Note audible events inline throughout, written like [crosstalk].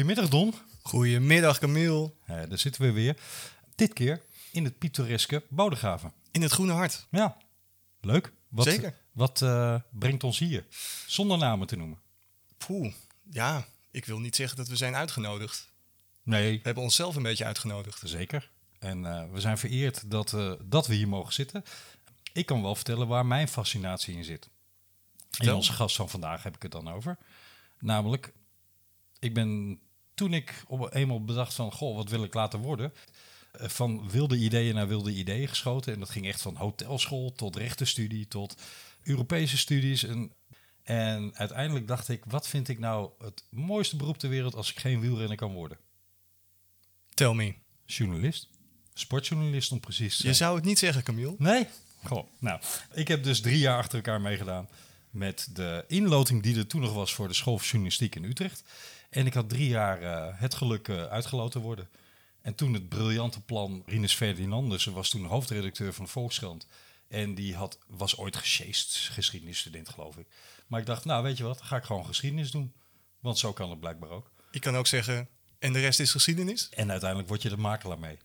Goedemiddag Don. Goedemiddag Camille. Ja, daar zitten we weer. Dit keer in het pittoreske Bodegraven. In het Groene Hart. Ja, leuk. Wat, Zeker. Wat eh, brengt ons hier? Zonder namen te noemen. Poeh, ja, ik wil niet zeggen dat we zijn uitgenodigd. Nee, We hebben onszelf een beetje uitgenodigd. zeker. En eh, we zijn vereerd dat, eh, dat we hier mogen zitten. Ik kan wel vertellen waar mijn fascinatie in zit. Vertel. onze gast van vandaag heb ik het dan over. Namelijk, ik ben toen ik op eenmaal bedacht van, goh, wat wil ik laten worden? eh, Van wilde ideeën naar wilde ideeën geschoten. En dat ging echt van hotelschool tot rechtenstudie tot Europese studies. En, en uiteindelijk dacht ik, wat vind ik nou het mooiste beroep ter wereld als ik geen wielrenner kan worden? Tell me. Journalist. Sportjournalist om precies te zijn. Je zou het niet zeggen, Camille. Nee? Goh, nou, ik heb dus drie jaar achter elkaar meegedaan met de inloting die er toen nog was voor de school voor journalistiek in Utrecht. En ik had drie jaar eh, het geluk eh, uitgeloten worden. En toen het briljante plan, Rinus Ferdinandus was toen hoofdredacteur van de Volkskrant. En die had, was ooit gesjeest, geschiedenisstudent geloof ik. Maar ik dacht, nou weet je wat, ga ik gewoon geschiedenis doen. Want zo kan het blijkbaar ook. Ik kan ook zeggen, en de rest is geschiedenis. En uiteindelijk word je de makelaar mee.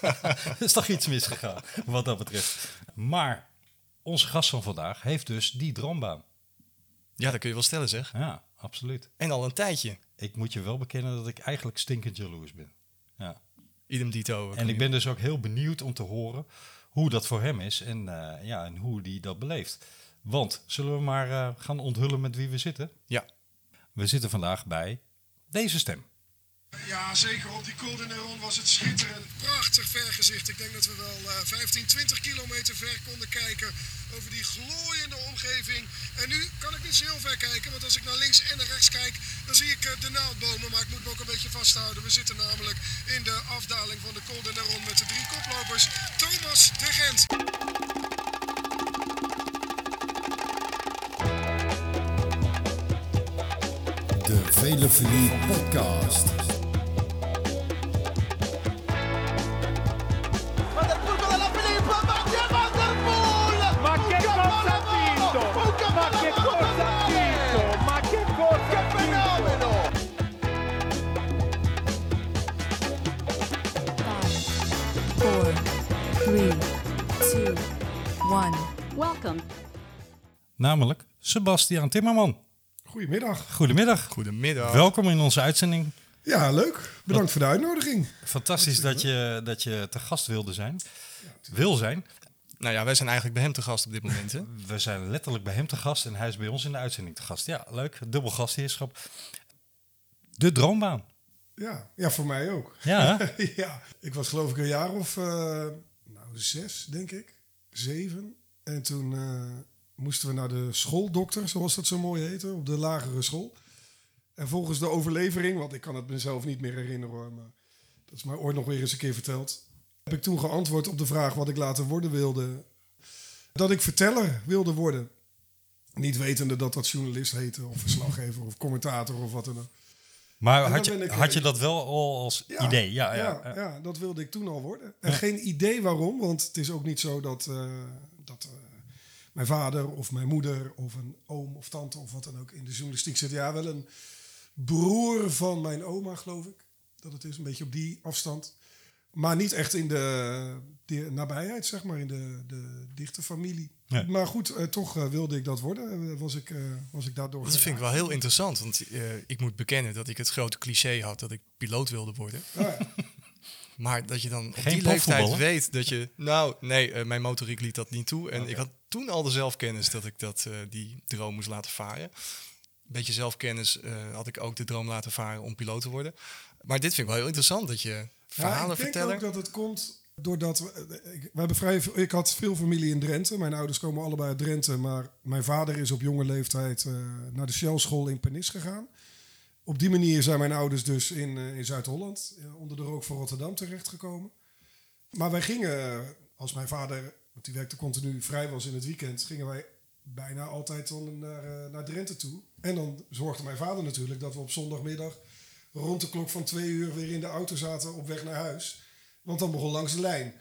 er [laughs] [laughs] is toch iets misgegaan, wat dat betreft. Maar onze gast van vandaag heeft dus die droombaan. Ja, dat kun je wel stellen, zeg. Ja, absoluut. En al een tijdje. Ik moet je wel bekennen dat ik eigenlijk stinkend jaloers ben. Ja. Idem dito. En ik ben dus ook heel benieuwd om te horen hoe dat voor hem is en, eh, ja, en hoe hij dat beleeft. Want, zullen we maar eh, gaan onthullen met wie we zitten? Ja. We zitten vandaag bij deze stem. Ja, zeker op die Col de Neron was het schitterend. Prachtig vergezicht. Ik denk dat we wel eh 15, 20 kilometer ver konden kijken over die glooiende omgeving. En nu kan ik niet zo heel ver kijken, want als ik naar links en naar rechts kijk, dan zie ik eh, de naaldbomen. Maar ik moet me ook een beetje vasthouden. We zitten namelijk in de afdaling van de Col de Neron met de drie koplopers. Thomas de Gent. De Velofilie Podcast. One. Welcome. Namelijk Sebastiaan Timmerman. Goedemiddag. Goedemiddag. Goedemiddag. Welkom in onze uitzending. Ja, leuk. Bedankt voor de uitnodiging. Fantastisch dat je, dat je te gast wilde zijn. Wil zijn. Nou ja, wij zijn eigenlijk bij hem te gast op dit moment. Hè? [laughs] We zijn letterlijk bij hem te gast en hij is bij ons in de uitzending te gast. Ja, leuk. Dubbel gastheerschap. De droombaan. Ja, ja voor mij ook. Ja, [laughs] ja, ik was geloof ik een jaar of eh, nou, zes, denk ik. Zeven. En toen eh, moesten we naar de schooldokter, zoals dat zo mooi heette, op de lagere school. En volgens de overlevering, want ik kan het mezelf niet meer herinneren hoor, maar dat is mij ooit nog weer eens een keer verteld. Heb ik toen geantwoord op de vraag wat ik later worden wilde. Dat ik verteller wilde worden. Niet wetende dat dat journalist heette, of verslaggever, of commentator, of wat dan ook. Maar had je, had je dat wel al als idee? Ja, ja, ja, ja, dat wilde ik toen al worden. En geen idee waarom, want het is ook niet zo dat, eh, dat eh, mijn vader of mijn moeder of een oom of tante of wat dan ook in de journalistiek zit. Ja, wel een broer van mijn oma, geloof ik. Dat het is, een beetje op die afstand. Maar niet echt in de, de nabijheid, zeg maar, in de, de dichte familie. Nee. Maar goed, eh, toch eh, wilde ik dat worden. Eh, was, ik, eh, was ik daardoor Dat vind ik wel heel interessant, want eh, ik moet bekennen dat ik het grote cliché had dat ik piloot wilde worden. Ja, [laughs] Maar dat je dan op Geen die leeftijd weet dat je... Nou, nee, mijn motoriek liet dat niet toe. En ik had toen al de zelfkennis dat ik dat, eh, die droom moest laten varen. Een beetje zelfkennis eh, had ik ook de droom laten varen om piloot te worden. Maar dit vind ik wel heel interessant, dat je Ja, verhalen ik denk ook dat het komt doordat we, ik, we hebben vrij ik had veel familie in Drenthe. Mijn ouders komen allebei uit Drenthe, maar mijn vader is op jonge leeftijd eh, naar de Shell school in Pernis gegaan. Op die manier zijn mijn ouders dus in, eh, in Zuid-Holland eh, onder de rook van Rotterdam terechtgekomen. Maar wij gingen, als mijn vader, want die werkte continu vrij was in het weekend, gingen wij bijna altijd dan naar, naar Drenthe toe. En dan zorgde mijn vader natuurlijk dat we op zondagmiddag rond de klok van twee uur weer in de auto zaten op weg naar huis. Want dan begon langs de lijn.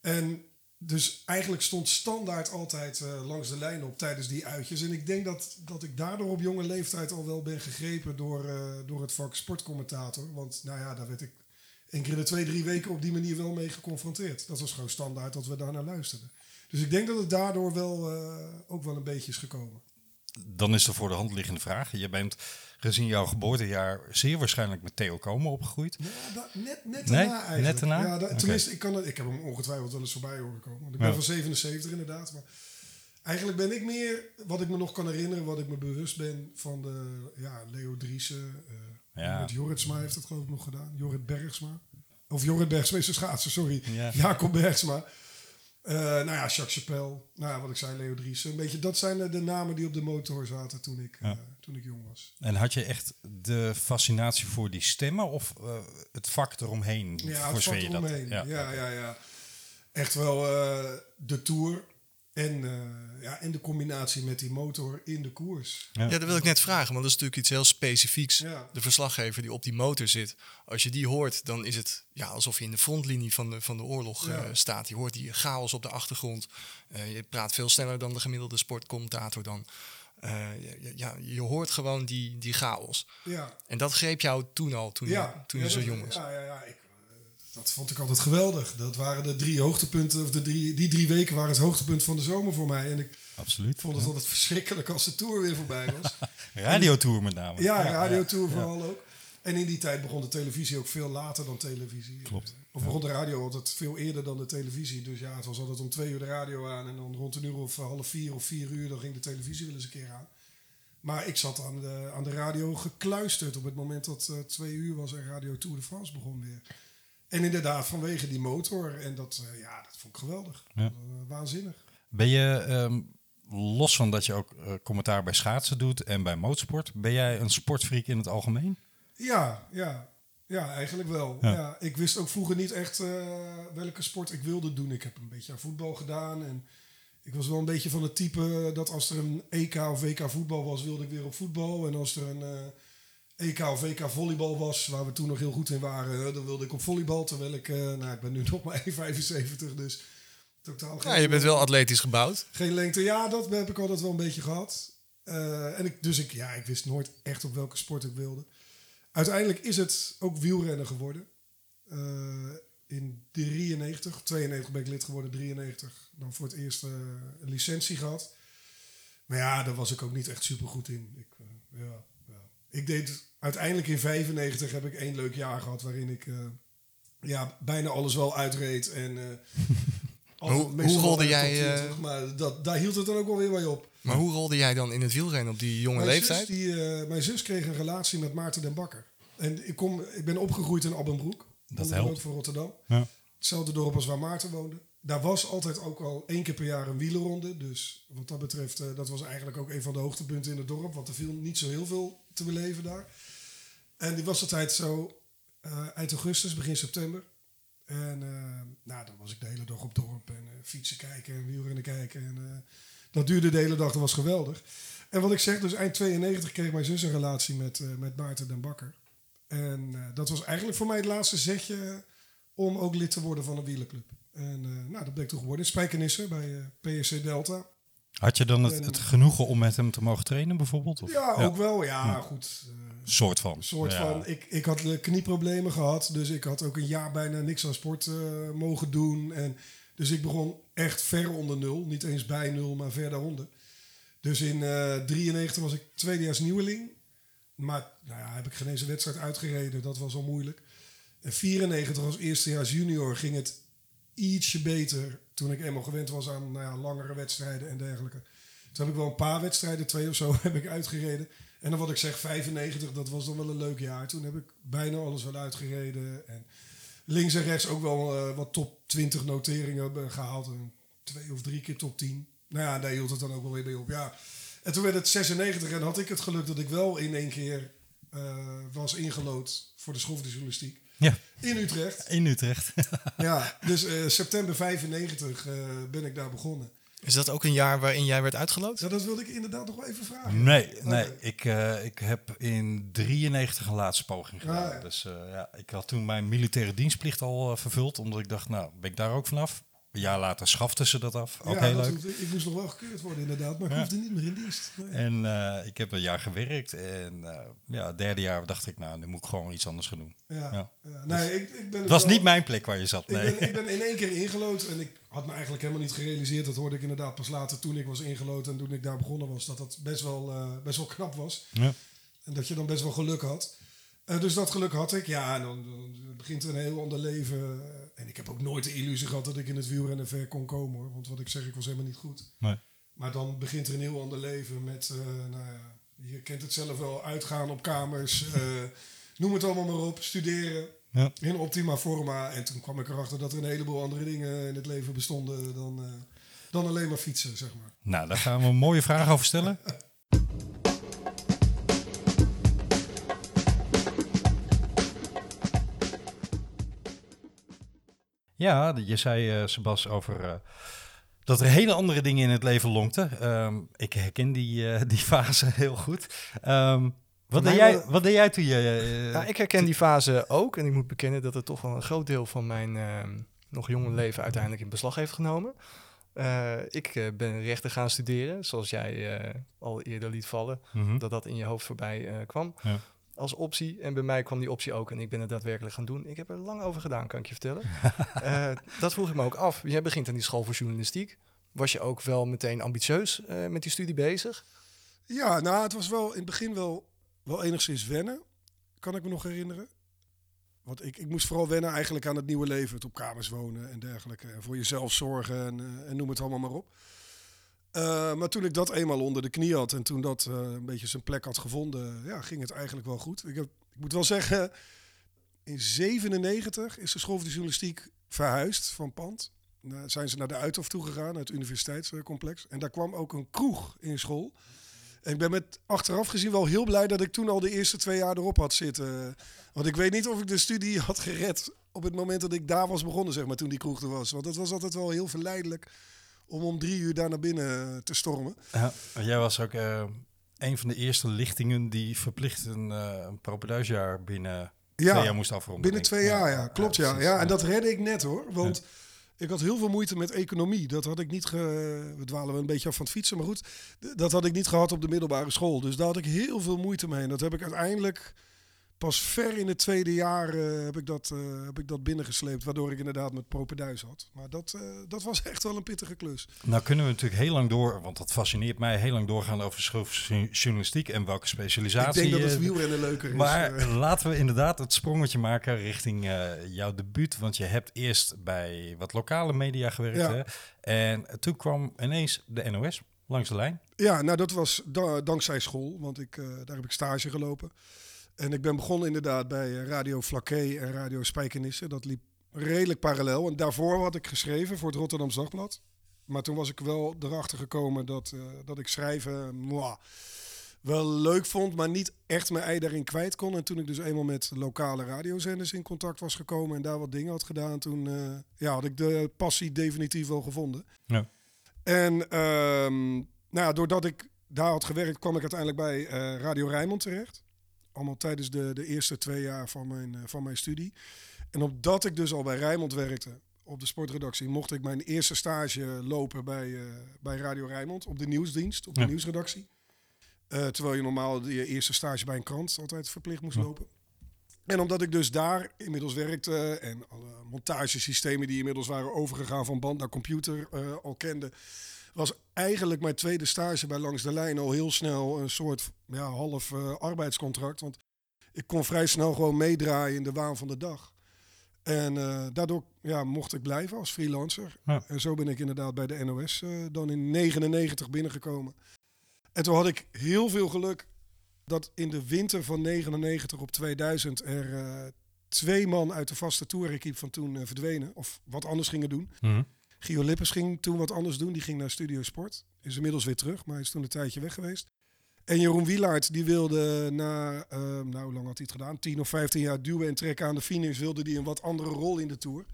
En dus eigenlijk stond standaard altijd eh, langs de lijn op tijdens die uitjes. En ik denk dat, dat ik daardoor op jonge leeftijd al wel ben gegrepen door, eh, door het vak sportcommentator. Want nou ja, daar werd ik één keer in de twee, drie weken op die manier wel mee geconfronteerd. Dat was gewoon standaard dat we daar naar luisterden. Dus ik denk dat het daardoor wel eh, ook wel een beetje is gekomen. Dan is er voor de hand liggende vraag. Je bent gezien jouw geboortejaar zeer waarschijnlijk met Theo Komen opgegroeid. Ja, da- net, net Nee? daarna eigenlijk. Net daarna? Ja, da-. Tenminste, ik, kan ik heb hem ongetwijfeld wel eens voorbij horen komen. Want ik Ja. ben van 77 inderdaad. Maar eigenlijk ben ik meer, wat ik me nog kan herinneren, wat ik me bewust ben van de ja, Leo Driessen. eh Ja. Jorrit Jorritsma heeft dat geloof ik nog gedaan. Jorrit Bergsma. Of Jorrit Bergsma is de schaatser, sorry. Ja. Jacob Bergsma. Eh, nou ja, Jacques Chapelle. Nou ja, wat ik zei, Leo Driessen. Een beetje, dat zijn de, namen die op de motor zaten toen ik, Ja. eh, toen ik jong was. En had je echt de fascinatie voor die stemmen of eh, het vak eromheen? Ja, voor het vak dat- eromheen. Ja, Ja, ja, ja, Echt wel de Tour en, eh, ja, en de combinatie met die motor in de koers. Ja. Ja, dat wil ik net vragen, want dat is natuurlijk iets heel specifieks. Ja. De verslaggever die op die motor zit, als je die hoort, dan is het ja, alsof je in de frontlinie van de, van de oorlog Ja. eh, staat. Je hoort die chaos op de achtergrond. Eh, je praat veel sneller dan de gemiddelde sportcommentator dan. Eh, ja, ja, je hoort gewoon die, die chaos. Ja, En dat greep jou toen al, toen, je, toen ja, je zo jong was. Ja, ja, ja. Ik, dat vond ik altijd geweldig. Dat waren de drie hoogtepunten, of de drie, die drie weken waren het hoogtepunt van de zomer voor mij. En ik Absoluut. vond het altijd verschrikkelijk als de Tour weer voorbij was. [laughs] Radiotour met name. Ja, radiotour vooral ook. En in die tijd begon de televisie ook veel later dan televisie. Klopt. Of begon de radio altijd veel eerder dan de televisie. Dus ja, het was altijd om twee uur de radio aan. En dan rond een uur of eh, half vier of vier uur, dan ging de televisie wel eens een keer aan. Maar ik zat aan de, aan de radio gekluisterd op het moment dat het twee uur was en Radio Tour de France begon weer. En inderdaad, vanwege die motor. En dat, eh, ja, dat vond ik geweldig. Ja. Eh, waanzinnig. Ben je, ehm, los van dat je ook eh, commentaar bij schaatsen doet en bij motorsport, ben jij een sportfreak in het algemeen? Ja, ja. Ja, eigenlijk wel. Ja. Ja. ik wist ook vroeger niet echt welke sport ik wilde doen. Ik heb een beetje aan voetbal gedaan. En ik was wel een beetje van het type dat als er een EK of WK voetbal was, wilde ik weer op voetbal. En als er een EK of WK volleybal was, waar we toen nog heel goed in waren, dan wilde ik op volleybal. Terwijl ik, eh, nou, ik ben nu [laughs] nog maar 1,75, dus totaal geen, Ja, je bent wel atletisch gebouwd. geen lengte. Ja, dat heb ik altijd wel een beetje gehad. Eh, en ik, dus ik, ja, ik wist nooit echt op welke sport ik wilde. Uiteindelijk is het ook wielrennen geworden. Eh, in 93, 92 ben ik lid geworden, 93. Dan voor het eerst een licentie gehad. Maar ja, daar was ik ook niet echt super goed in. Ik, ja, ja. ik deed uiteindelijk in 95 heb ik één leuk jaar gehad waarin ik eh, ja, bijna alles wel uitreed. En, eh, [laughs] Hoe- hoe rolde jij, eh, 20, maar dat, daar hield het dan ook wel weer bij op. Maar hoe rolde jij dan in het wielrennen op die jonge Mijn leeftijd? Zus, die, eh, mijn zus kreeg een relatie met Maarten den Bakker. En ik, kom, ik ben opgegroeid in Abbenbroek. Dat helpt. van Rotterdam. Ja. Hetzelfde dorp als waar Maarten woonde. Daar was altijd ook al één keer per jaar een wielerronde. Dus wat dat betreft, dat was eigenlijk ook een van de hoogtepunten in het dorp. Want er viel niet zo heel veel te beleven daar. En die was altijd zo eh, eind augustus, begin september. En eh, nou, dan was ik de hele dag op dorp en eh, fietsen kijken en wielrennen kijken. En, dat duurde de hele dag, dat was geweldig. En wat ik zeg, dus eind 92 kreeg mijn zus een relatie met, met Maarten den Bakker. En dat was eigenlijk voor mij het laatste zetje om ook lid te worden van een wielerclub. En eh, nou, dat ik toen geworden. in Spijkenisse bij PSC Delta. Had je dan het, En- het genoegen om met hem te mogen trainen bijvoorbeeld? Of? Ja, ook wel. Ja, goed. eh, Soort van. soort van. Ik, ik had eh, knieproblemen gehad. Dus ik had ook een jaar bijna niks aan sport eh, mogen doen. En, dus ik begon echt ver onder nul. Niet eens bij nul, maar ver daaronder. Dus in eh 93 was ik tweedejaars nieuweling. Maar nou ja, heb ik geen eens een wedstrijd uitgereden. Dat was al moeilijk. En 94 als eerstejaars junior ging het ietsje beter. Toen ik eenmaal gewend was aan nou ja, langere wedstrijden en dergelijke. Toen heb ik wel een paar wedstrijden, twee of zo, [laughs] heb ik uitgereden. En dan wat ik zeg, 95, dat was dan wel een leuk jaar. Toen heb ik bijna alles wel uitgereden. En links en rechts ook wel eh, wat top 20 noteringen hebben gehaald. En twee of drie keer top 10. Nou ja, daar hield het dan ook wel weer bij op. Ja. En toen werd het 96 en had ik het geluk dat ik wel in één keer eh, was ingelood voor de school van de journalistiek. Ja, In Utrecht. in Utrecht. [laughs] Ja, dus eh, september 95 eh, ben ik daar begonnen. Is dat ook een jaar waarin jij werd uitgeloot? Ja, dat wilde ik inderdaad nog wel even vragen. Nee, nee. Oké. Ik, eh, ik heb in 93 een laatste poging gedaan. Ah, ja. Dus eh, ja, ik had toen mijn militaire dienstplicht al vervuld. Omdat ik dacht, nou, ben ik daar ook vanaf? Een jaar later schaften ze dat af. Ook Ja, heel leuk. ik moest nog wel gekeurd worden inderdaad, maar ik Ja. hoefde niet meer in dienst. Nee. En eh, ik heb een jaar gewerkt. En eh, ja, het derde jaar dacht ik, nou, nu moet ik gewoon iets anders gaan doen. Ja. Ja. Nee, ik, ik ben Het was wel- niet mijn plek waar je zat, Ik nee. ben, ik ben [laughs] in één keer ingelood en ik had me eigenlijk helemaal niet gerealiseerd. Dat hoorde ik inderdaad pas later toen ik was ingelood en toen ik daar begonnen was. Dat dat best wel, eh, best wel knap was. Ja. En dat je dan best wel geluk had. Dus dat geluk had ik. Ja, en dan, dan begint een heel ander leven. En ik heb ook nooit de illusie gehad dat ik in het wielrennen ver kon komen. Hoor. Want wat ik zeg, ik was helemaal niet goed. Nee. Maar dan begint er een heel ander leven met, eh, nou ja, je kent het zelf wel, uitgaan op kamers. [laughs] eh, noem het allemaal maar op, studeren. Ja. In optima forma. En toen kwam ik erachter dat er een heleboel andere dingen in het leven bestonden dan, eh, dan alleen maar fietsen, zeg maar. Nou, daar gaan we een mooie vraag over stellen. [laughs] Ja, je zei, eh Sebas, over eh, dat er hele andere dingen in het leven lonkten. Ehm, ik herken die, eh, die fase [laughs] heel goed. Ehm, wat, deed jij, wat deed jij toen je... Ja, ik herken die fase ook. En ik moet bekennen dat het toch wel een groot deel van mijn ehm, nog jonge leven uiteindelijk in beslag heeft genomen. Ik ben rechten gaan studeren, zoals jij al eerder liet vallen, mhm. dat dat in je hoofd voorbij kwam. Ja. Als optie. En bij mij kwam die optie ook. En ik ben het daadwerkelijk gaan doen. Ik heb er lang over gedaan, kan ik je vertellen. [laughs] Eh, dat vroeg ik me ook af. Jij begint aan die school voor journalistiek. Was je ook wel meteen ambitieus eh, met die studie bezig? Ja, nou, het was wel in het begin wel, wel enigszins wennen. Kan ik me nog herinneren. Want ik, ik moest vooral wennen eigenlijk aan het nieuwe leven. Het op kamers wonen en dergelijke. En voor jezelf zorgen en, eh, en noem het allemaal maar op. Eh, maar toen ik dat eenmaal onder de knie had en toen dat eh, een beetje zijn plek had gevonden, ja, ging het eigenlijk wel goed. Ik, heb, ik moet wel zeggen, in 97 is de school voor de journalistiek verhuisd van pand. Nou, zijn ze naar de Uithof toegegaan, het universiteitscomplex. En daar kwam ook een kroeg in school. En ik ben met achteraf gezien wel heel blij dat ik toen al de eerste twee jaar erop had zitten. Want ik weet niet of ik de studie had gered op het moment dat ik daar was begonnen, zeg maar, toen die kroeg er was. Want het was altijd wel heel verleidelijk om om drie uur daar naar binnen te stormen. Ja, jij was ook eh, een van de eerste lichtingen die verplicht een, eh propeduisjaar binnen twee jaar moest afronden. Binnen twee jaar, ja. Klopt, ja. ja. En dat redde ik net, hoor. Want ik had heel veel moeite met economie. Dat had ik niet... Ge... We dwalen een beetje af van het fietsen, maar goed. Dat had ik niet gehad op de middelbare school. Dus daar had ik heel veel moeite mee. En dat heb ik uiteindelijk... Pas ver in het tweede jaar eh, heb, ik dat, eh, heb ik dat binnengesleept. Waardoor ik inderdaad met propeduis had. Maar dat, eh, dat was echt wel een pittige klus. Nou kunnen we natuurlijk heel lang door, want dat fascineert mij, heel lang doorgaan over schroefjournalistiek en welke Ik specialisatie. denk dat het wielrennen leuker is. Maar laten we inderdaad het sprongetje maken richting jouw debuut. Want je hebt eerst bij wat lokale media gewerkt. Ja. Hè? En toen kwam ineens de NOS langs de lijn. Ja, nou dat was da- dankzij school, want ik, daar heb ik stage gelopen. En ik ben begonnen inderdaad bij eh, Radio Flaké en Radio Spijkenisse. Dat liep redelijk parallel. En daarvoor had ik geschreven voor het Rotterdams Dagblad. Maar toen was ik wel erachter gekomen dat, eh, dat ik schrijven mwah, wel leuk vond, maar niet echt mijn ei daarin kwijt kon. En toen ik dus eenmaal met lokale radiozenders in contact was gekomen en daar wat dingen had gedaan, toen eh, ja, had ik de passie definitief wel gevonden. Ja. En ehm, nou ja, doordat ik daar had gewerkt, kwam ik uiteindelijk bij eh, Radio Rijnmond terecht. Allemaal tijdens de, de eerste twee jaar van mijn, eh, van mijn studie. En omdat ik dus al bij Rijnmond werkte, op de sportredactie, mocht ik mijn eerste stage lopen bij, eh, bij Radio Rijnmond. Op de nieuwsdienst, op de Ja. nieuwsredactie. Eh, terwijl je normaal je eerste stage bij een krant altijd verplicht moest Ja. lopen. En omdat ik dus daar inmiddels werkte en alle montagesystemen die inmiddels waren overgegaan van band naar computer al kende, was eigenlijk mijn tweede stage bij Langs de Lijn al heel snel een soort ja, half eh, arbeidscontract. Want ik kon vrij snel gewoon meedraaien in de waan van de dag. En eh, daardoor ja, mocht ik blijven als freelancer. Ja. En zo ben ik inderdaad bij de NOS eh, dan in 99 binnengekomen. En toen had ik heel veel geluk dat in de winter van 99 op 2000 er twee man uit de vaste toerequipe van toen verdwenen. Of wat anders gingen doen. Mhm. Gio Lippers ging toen wat anders doen. Die ging naar Studio Sport. Is inmiddels weer terug, maar hij is toen een tijdje weg geweest. En Jeroen Wielaert, die wilde na, eh, nou hoe lang had hij het gedaan? 10 of 15 jaar duwen en trekken aan de finish, wilde hij een wat andere rol in de Tour.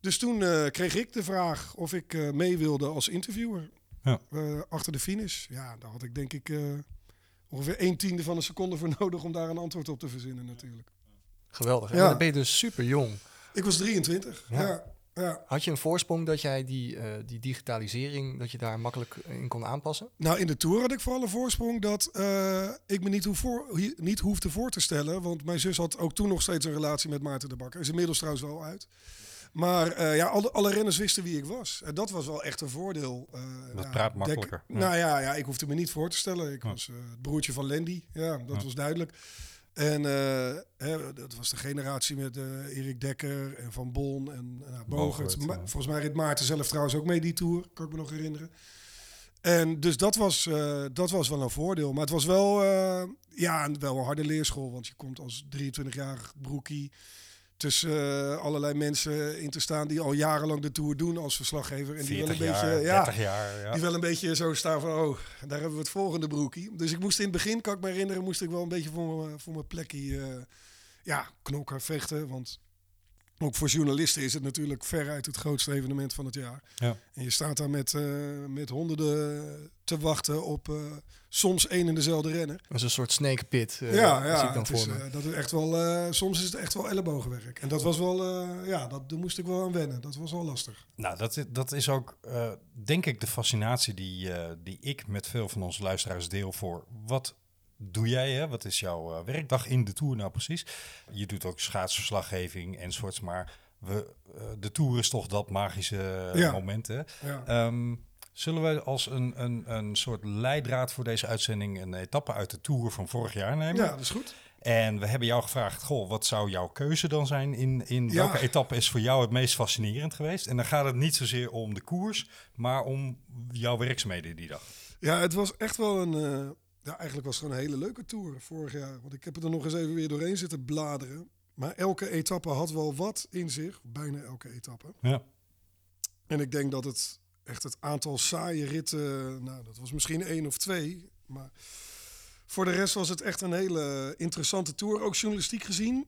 Dus toen eh, kreeg ik de vraag of ik eh, mee wilde als interviewer. Ja. Eh, achter de finish. Ja, daar had ik denk ik eh, ongeveer een tiende van een seconde voor [laughs] nodig om daar een antwoord op te verzinnen natuurlijk. Geweldig. Ja. Dan ben je dus super jong. Ik was 23, ja. Ja. Ja. Had je een voorsprong dat jij die, eh, die digitalisering, dat je daar makkelijk in kon aanpassen? Nou, in de Tour had ik vooral een voorsprong dat eh, ik me niet, hoef voor, niet hoefde voor te stellen. Want mijn zus had ook toen nog steeds een relatie met Maarten de Bakker. Is inmiddels trouwens wel uit. Maar eh, ja, alle, alle renners wisten wie ik was. En dat was wel echt een voordeel. eh, Dat ja, praat makkelijker. Ja. Nou ja, ja, ik hoefde me niet voor te stellen. Ik Ja. was eh, het broertje van Landy. Ja, dat Ja. was duidelijk. En eh, hè, dat was de generatie met eh, Erik Dekker en Van Bon en uh, Bogert. Bogert, Ma-. Volgens mij reed Maarten zelf trouwens ook mee die Tour. Kan ik me nog herinneren. En dus dat was, eh, dat was wel een voordeel. Maar het was wel, eh, ja, een- wel een harde leerschool. Want je komt als 23-jarig broekie tussen eh, allerlei mensen in te staan die al jarenlang de Tour doen als verslaggever. En die wel 40 een jaar, beetje, ja, 30 jaar. Ja. die wel een beetje zo staan van, oh, daar hebben we het volgende broekie. Dus ik moest in het begin, kan ik me herinneren, moest ik wel een beetje voor, mijn- voor mijn plekje eh, ja, knokken, vechten. Want ook voor journalisten is het natuurlijk veruit het grootste evenement van het jaar. Ja. En je staat daar met, eh, met honderden te wachten op eh, soms één en dezelfde renner. Dat is een soort snake pit. eh, ja, zie ja ik dan het is, dat is echt wel, soms is het echt wel ellebogenwerk. En dat was wel, ja, dat, daar moest ik wel aan wennen. Dat was wel lastig. Nou, dat, is- dat is ook, denk ik, de fascinatie die, die ik met veel van onze luisteraars deel voor wat doe jij, hè? wat is jouw eh, werkdag in de Tour nou precies? Je doet ook schaatsverslaggeving enzovoorts, maar we, eh, de Tour is toch dat magische Ja. moment, hè? Ja. Ehm, zullen we als een, een, een soort leidraad voor deze uitzending een etappe uit de Tour van vorig jaar nemen? ja, dat is goed. En we hebben jou gevraagd, goh, wat zou jouw keuze dan zijn? In, in Ja. welke etappe is voor jou het meest fascinerend geweest? En dan gaat het niet zozeer om de koers, maar om jouw werkzaamheden die dag. Ja, het was echt wel een. eh, ja, eigenlijk was het gewoon een hele leuke tour vorig jaar. Want ik heb er nog eens even weer doorheen zitten bladeren. Maar elke etappe had wel wat in zich. Bijna elke etappe. Ja, En ik denk dat het echt het aantal saaie ritten. Nou, dat was misschien één of twee. Maar voor de rest was het echt een hele interessante tour. Ook journalistiek gezien.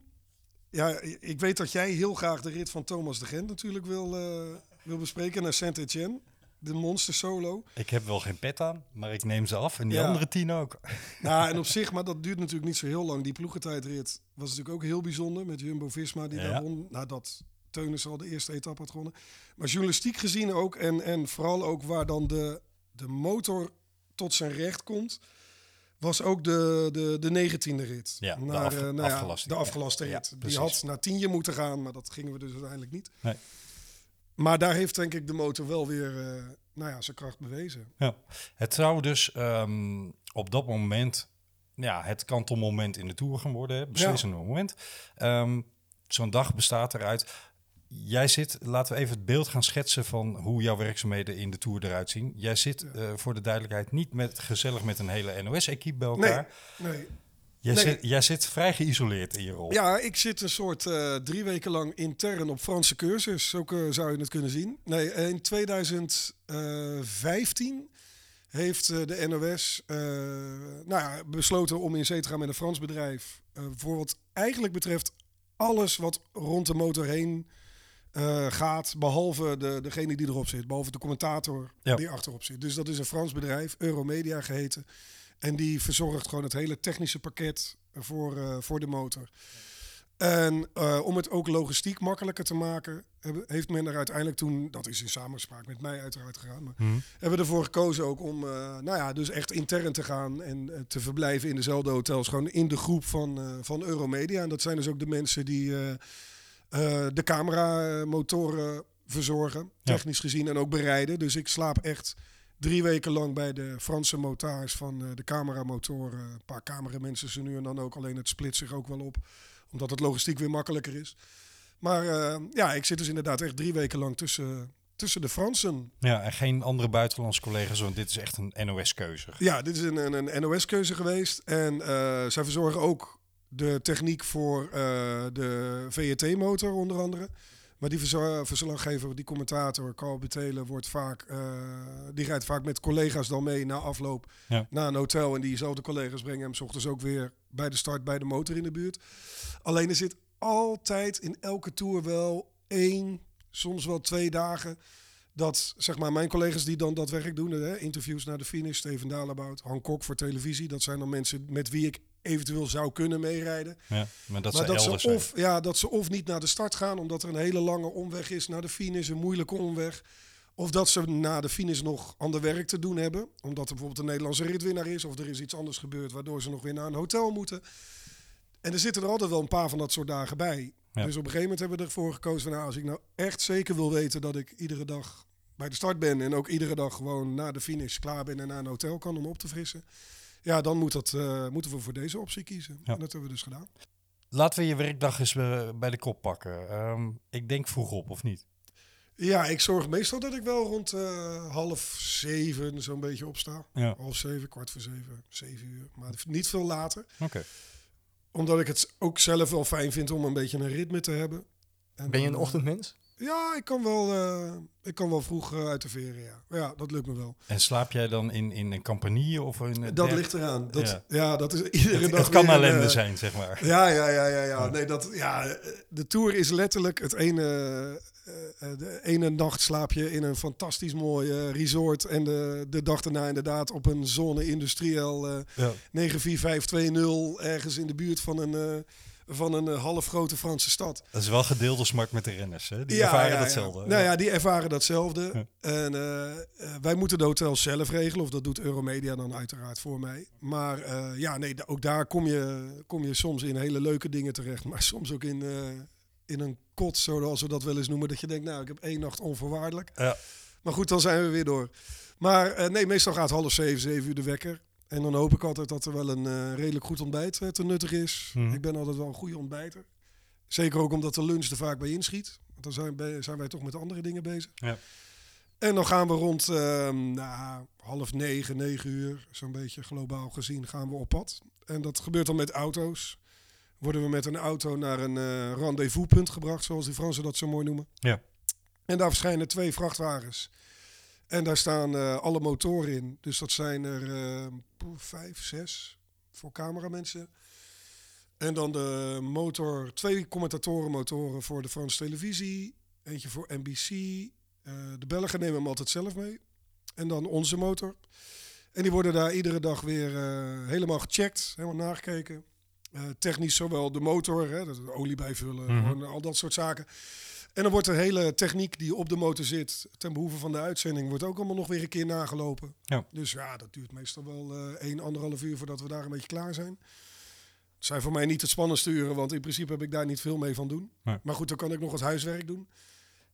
Ja, ik weet dat jij heel graag de rit van Thomas de Gent natuurlijk wil, eh, wil bespreken naar Saint-Etienne. De monster solo. ik heb wel geen pet aan, maar ik neem ze af. En die Ja. andere tien ook. [laughs] Nou, en op zich, maar dat duurt natuurlijk niet zo heel lang. Die ploegentijdrit was natuurlijk ook heel bijzonder met Jumbo-Visma die Ja. daar won. Nadat Teunis al de eerste etappe had gewonnen. Maar journalistiek gezien ook en, en vooral ook waar dan de, de motor tot zijn recht komt... was ook de, de, de negentiende rit. Ja, de naar, af- eh, nou ja, afgelaste. de afgelaste Ja, rit. die had naar tienje moeten gaan, maar dat gingen we dus uiteindelijk niet. Nee. Maar daar heeft denk ik de motor wel weer eh, nou ja, zijn kracht bewezen. Ja. Het zou dus ehm, op dat moment ja, het kantelmoment in de Tour gaan worden. hè, Beslissende moment. Ehm, Zo'n dag bestaat eruit. Jij zit, laten we even het beeld gaan schetsen van hoe jouw werkzaamheden in de Tour eruit zien. Jij zit eh, voor de duidelijkheid niet met, gezellig met een hele NOS-equipe bij Nee, elkaar. nee. Jij, Nee. zit, jij zit vrij geïsoleerd in je rol. Ja, ik zit een soort eh, drie weken lang intern op Franse cursus. Zo eh, zou je het kunnen zien. Nee, in 2015 heeft eh, de NOS eh, nou ja, besloten om in zee te gaan met een Frans bedrijf. voor wat eigenlijk betreft alles wat rond de motor heen gaat. Behalve de, degene die erop zit. Behalve de commentator Ja. die achterop zit. Dus dat is een Frans bedrijf, Euromedia geheten. En die verzorgt gewoon het hele technische pakket voor, eh, voor de motor. En eh, om het ook logistiek makkelijker te maken, heeft men er uiteindelijk toen, dat is in samenspraak met mij uiteraard gegaan, maar hebben we ervoor gekozen ook om, eh, nou ja, dus echt intern te gaan en te verblijven in dezelfde hotels, gewoon in de groep van, van Euromedia. En dat zijn dus ook de mensen die de cameramotoren verzorgen, Ja. technisch gezien, en ook bereiden. Dus ik slaap echt drie weken lang bij de Franse motards van eh, de cameramotoren. Een paar cameramensen ze nu en dan ook, alleen het split zich ook wel op omdat het logistiek weer makkelijker is. Maar eh, ja, ik zit dus inderdaad echt drie weken lang tussen, tussen de Fransen. Ja, en geen andere buitenlandse collega's, want dit is echt een NOS-keuze. Ja, dit is een, een, een NOS-keuze geweest. En eh, zij verzorgen ook de techniek voor eh, de VET-motor onder andere. Maar die verslaggever, die commentator, Carl Betelen, wordt vaak, eh, die rijdt vaak met collega's dan mee na afloop Ja. naar een hotel. En diezelfde collega's brengen hem 's ochtends ook weer bij de start bij de motor in de buurt. Alleen er zit altijd in elke tour wel één, soms wel twee dagen. Dat zeg maar mijn collega's die dan dat werk doen, hè, interviews naar de finish, Steven Dalebout, Han Kok voor televisie. Dat zijn dan mensen met wie ik eventueel zou kunnen meerijden. Ja, maar dat maar ze dat zijn. of, ja, dat ze of niet naar de start gaan, omdat er een hele lange omweg is naar de finish, een moeilijke omweg. Of dat ze na de finish nog ander werk te doen hebben. Omdat er bijvoorbeeld een Nederlandse ritwinnaar is. Of er is iets anders gebeurd waardoor ze nog weer naar een hotel moeten. En er zitten er altijd wel een paar van dat soort dagen bij. Ja. Dus op een gegeven moment hebben we ervoor gekozen van... Nou, als ik nou echt zeker wil weten dat ik iedere dag bij de start ben... en ook iedere dag gewoon na de finish klaar ben en naar een hotel kan om op te frissen... Ja, dan moet dat, eh, moeten we voor deze optie kiezen. Ja. En dat hebben we dus gedaan. Laten we je werkdag eens eh, bij de kop pakken. Ehm, ik denk vroeg op, of niet? Ja, ik zorg meestal dat ik wel rond eh, half zeven zo'n beetje opsta. Ja. Half zeven, kwart voor zeven, zeven uur. Maar niet veel later. Oké. Omdat ik het ook zelf wel fijn vind om een beetje een ritme te hebben. En Ben je een ochtendmens? Ja, ik kan wel, eh, ik kan wel vroeg eh, uit de veren, ja. Ja, dat lukt me wel. En slaap jij dan in, in een compagnie of in een Dat ligt eraan. Dat, Ja. ja. dat is iedere Het, dag het kan een, ellende eh, zijn, zeg maar. Ja, ja, ja, ja, ja. Nee, dat, ja. De Tour is letterlijk het ene, de ene nacht slaap je in een fantastisch mooi resort. En de, de dag daarna inderdaad op een zone industrieel eh Ja. 94520 ergens in de buurt van een, van een eh, half grote Franse stad. Dat is wel gedeelde smart met de renners, hè? Die ervaren datzelfde. Nou ja, die ervaren datzelfde. Ja. En eh, eh, wij moeten de hotels zelf regelen, of dat doet Euromedia dan uiteraard voor mij. Maar ja, nee, ook daar kom je, kom je soms in hele leuke dingen terecht, maar [laughs] soms ook in, in een kot, zoals we dat wel eens noemen. Dat je denkt, nou, ik heb één nacht onvoorwaardelijk. Ja. Maar goed, dan zijn we weer door. Maar nee, meestal gaat half zeven, zeven uur de wekker. En dan hoop ik altijd dat er wel een eh, redelijk goed ontbijt eh, te nuttig is. Mhm. Ik ben altijd wel een goede ontbijter. Zeker ook omdat de lunch er vaak bij inschiet. Want dan zijn, bij- zijn wij toch met andere dingen bezig. Ja. En dan gaan we rond ehm, nou, half negen, negen uur, zo'n beetje globaal gezien, gaan we op pad. En dat gebeurt dan met auto's. Worden we met een auto naar een eh rendezvouspunt gebracht, zoals die Fransen dat zo mooi noemen. Ja. En daar verschijnen twee vrachtwagens. En daar staan eh, alle motoren in. Dus dat zijn er eh, poeh, vijf, zes voor cameramensen. En dan de motor, twee commentatorenmotoren voor de Franse televisie. Eentje voor NBC. Eh, de Belgen nemen hem altijd zelf mee. En dan onze motor. En die worden daar iedere dag weer eh, helemaal gecheckt, helemaal nagekeken. Technisch zowel de motor, hè, dat olie bijvullen, gewoon al dat soort zaken. En dan wordt de hele techniek die op de motor zit, ten behoeve van de uitzending, wordt ook allemaal nog weer een keer nagelopen. Ja. Dus ja, dat duurt meestal wel eh 1, anderhalf uur voordat we daar een beetje klaar zijn. Het zijn voor mij niet het spannendste uren, want in principe heb ik daar niet veel mee van doen. Nee. Maar goed, dan kan ik nog wat huiswerk doen.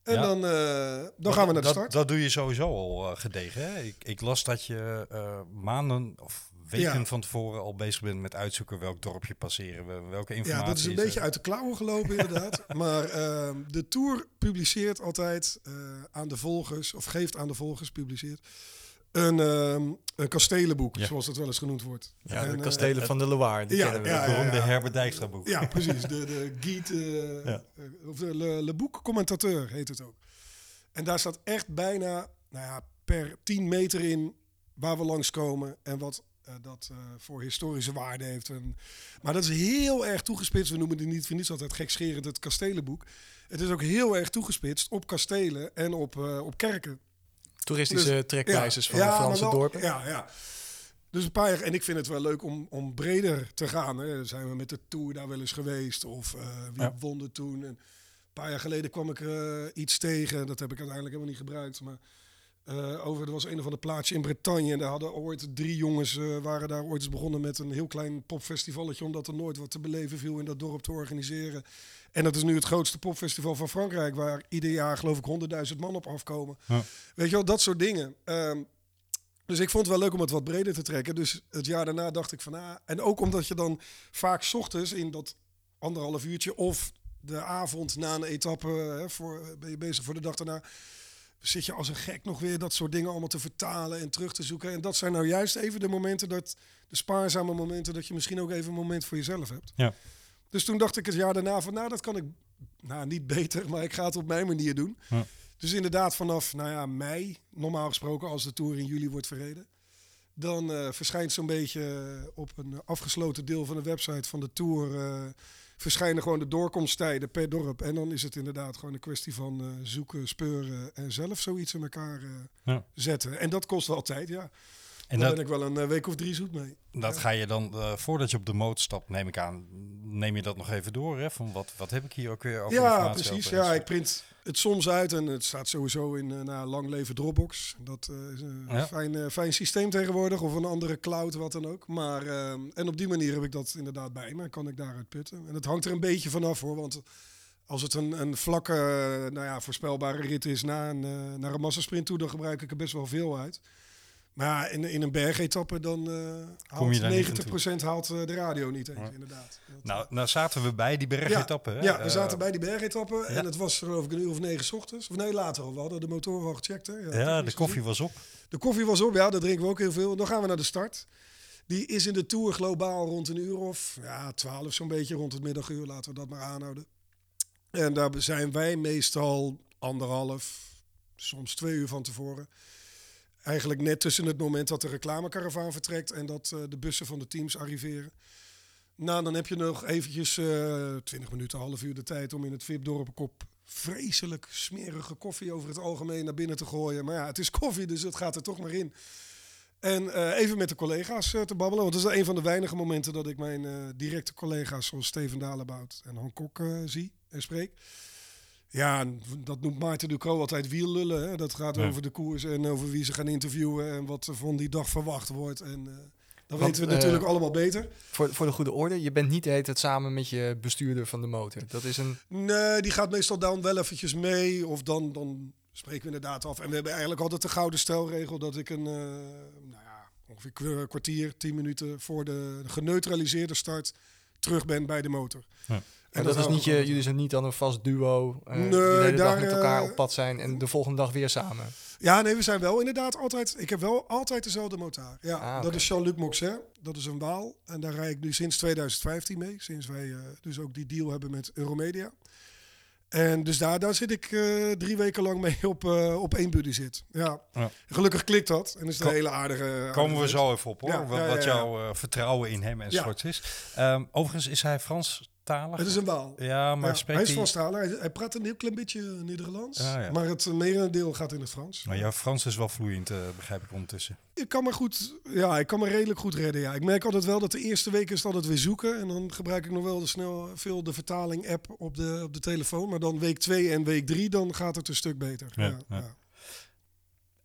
En Ja. dan, eh, dan gaan we naar de start. Dat doe je sowieso al eh, gedegen. Hè? Ik, ik las dat je maanden of weken Ja. van tevoren al bezig bent met uitzoeken welk dorpje passeren we, welke informatie. Ja, dat is een beetje uit de klauwen gelopen inderdaad. [laughs] maar ehm, de Tour publiceert altijd eh, aan de volgers, of geeft aan de volgers, publiceert, een, ehm, een kastelenboek, Ja. zoals dat wel eens genoemd wordt. Ja, En, de eh, kastelen van de Loire, die ja, kennen we. ja, beroemde Herbert Dijkstra boek. Ja, [laughs] precies. De, de of de Le, Le Boek Commentateur heet het ook. En daar staat echt bijna nou ja, per 10 meter in waar we langskomen en wat dat eh, voor historische waarde heeft. En, maar dat is heel erg toegespitst. We noemen het niet voor niets altijd gekscherend het kastelenboek. Het is ook heel erg toegespitst op kastelen en op, eh, op kerken. Toeristische Dus- trekwijzers Ja, van ja, de Franse wel- dorpen. Ja, ja. Dus een paar jaar, en ik vind het wel leuk om, om breder te gaan. Hè. Dan zijn we met de Tour daar wel eens geweest. Of eh, wie Ja. won er toen. En een paar jaar geleden kwam ik eh, iets tegen. Dat heb ik uiteindelijk helemaal niet gebruikt. Maar eh, over, er was een of ander plaatsje in Bretagne. En daar hadden ooit drie jongens, eh, waren daar ooit eens begonnen met een heel klein popfestivalletje. Omdat er nooit wat te beleven viel in dat dorp te organiseren. En dat is nu het grootste popfestival van Frankrijk. Waar ieder jaar geloof ik 100.000 man op afkomen. Ja. Weet je wel, dat soort dingen. Ehm, dus ik vond het wel leuk om het wat breder te trekken. Dus het jaar daarna dacht ik van... Ah, en ook omdat je dan vaak 's ochtends in dat anderhalf uurtje... of de avond na een etappe hè, voor, ben je bezig voor de dag daarna... zit je als een gek nog weer dat soort dingen allemaal te vertalen en terug te zoeken. En dat zijn nou juist even de momenten dat... de spaarzame momenten dat je misschien ook even een moment voor jezelf hebt. Ja. Dus toen dacht ik het jaar daarna van... nou, dat kan ik nou, niet beter, maar ik ga het op mijn manier doen. Ja. Dus inderdaad vanaf nou ja, mei, normaal gesproken als de Tour in juli wordt verreden... dan eh, verschijnt zo'n beetje op een afgesloten deel van de website van de Tour... eh, verschijnen gewoon de doorkomsttijden per dorp. En dan is het inderdaad gewoon een kwestie van eh, zoeken, speuren en zelf zoiets in elkaar eh, Ja. zetten. En dat kost wel tijd, ja. En Daar dat, ben ik wel een eh, week of drie zoet mee. dat ga je dan, voordat je op de motor stapt, neem ik aan, neem je dat nog even door. Hè? Van wat, wat heb ik hier ook weer over Ja, precies. over? Ja, ik print het soms uit en het staat sowieso in uh, nou, lang leven Dropbox. Dat uh, is een Ja. fijn, uh, fijn systeem tegenwoordig of een andere cloud, wat dan ook. Maar, uh, en op die manier heb ik dat inderdaad bij me en kan ik daaruit putten. En het hangt er een beetje vanaf hoor, want als het een, een vlakke, nou ja, voorspelbare rit is na een, naar een massasprint toe, dan gebruik ik er best wel veel uit. Maar ja, in, in een bergetappe dan uh, haalt je daar niet 90% haalt uh, de radio niet eens, ja. inderdaad. Dat, nou, nou zaten we bij die bergetappe. Ja, ja we zaten bij die bergetappe en het was geloof ik een uur of negen 's ochtends. Of nee, later al. We hadden de motoren al gecheckt. Hè? Ja de koffie was op. De koffie was op, ja, dat drinken we ook heel veel. Dan gaan we naar de start. Die is in de Tour globaal rond een uur of ja, twaalf zo'n beetje, rond het middaguur. Laten we dat maar aanhouden. En daar zijn wij meestal anderhalf, soms twee uur van tevoren. Eigenlijk net tussen het moment dat de reclamekaravaan vertrekt en dat uh, de bussen van de teams arriveren. Nou, dan heb je nog eventjes uh, 20 minuten, half uur de tijd om in het VIP-dorp een kop vreselijk smerige koffie over het algemeen naar binnen te gooien. Maar ja, het is koffie, dus het gaat er toch maar in. En uh, even met de collega's te babbelen. Want dat is een van de weinige momenten dat ik mijn directe collega's zoals Steven Dalebout en Han Kok zie en spreek. Ja, dat noemt Maarten Ducro altijd wiellullen. Hè? Dat gaat ja. over de koers en over wie ze gaan interviewen en wat er van die dag verwacht wordt. En uh, dat Want, weten we natuurlijk allemaal beter. Voor, voor de goede orde, je bent niet de hele tijd samen met je bestuurder van de motor. Dat is een... Nee, die gaat meestal dan wel eventjes mee. Of dan, dan spreken we inderdaad af. En we hebben eigenlijk altijd de gouden stelregel dat ik een, uh, nou ja, ongeveer een kwartier, tien minuten voor de geneutraliseerde start terug ben bij de motor. Ja. En dat, dat is niet je, jullie zijn niet dan een vast duo uh, nee, die de hele daar, dag met elkaar op pad zijn en de volgende dag weer samen. Ja, nee, we zijn wel inderdaad altijd. Ik heb wel altijd dezelfde motor. Ja, Ah, dat is Jean-Luc Moxer. Dat is een Waal. En daar rijd ik nu sinds 2015 mee. Sinds wij uh, dus ook die deal hebben met Euromedia. En dus daar, daar zit ik uh, drie weken lang mee op, uh, op één buddy zit. Ja. Ja. Gelukkig klikt dat. En is het een hele aardige... aardige Komen we zo even op hoor, Ja, wat, ja, wat ja, ja. jouw eh, vertrouwen in hem en Ja. soort is. Ehm, overigens is hij Het is een Waal. Ja, maar Ja, spreekt hij is van. Hij, hij praat een heel klein beetje Nederlands. Ah, ja. Maar het merendeel gaat in het Frans. Maar jouw Frans is wel vloeiend, eh, begrijp ik ondertussen. Ik kan me goed, ja, ik kan me redelijk goed redden. Ja. Ik merk altijd wel dat de eerste week is het altijd weer zoeken. En dan gebruik ik nog wel de snel veel de vertaling app op de, op de telefoon. Maar dan week 2 en week 3, dan gaat het een stuk beter. Ja.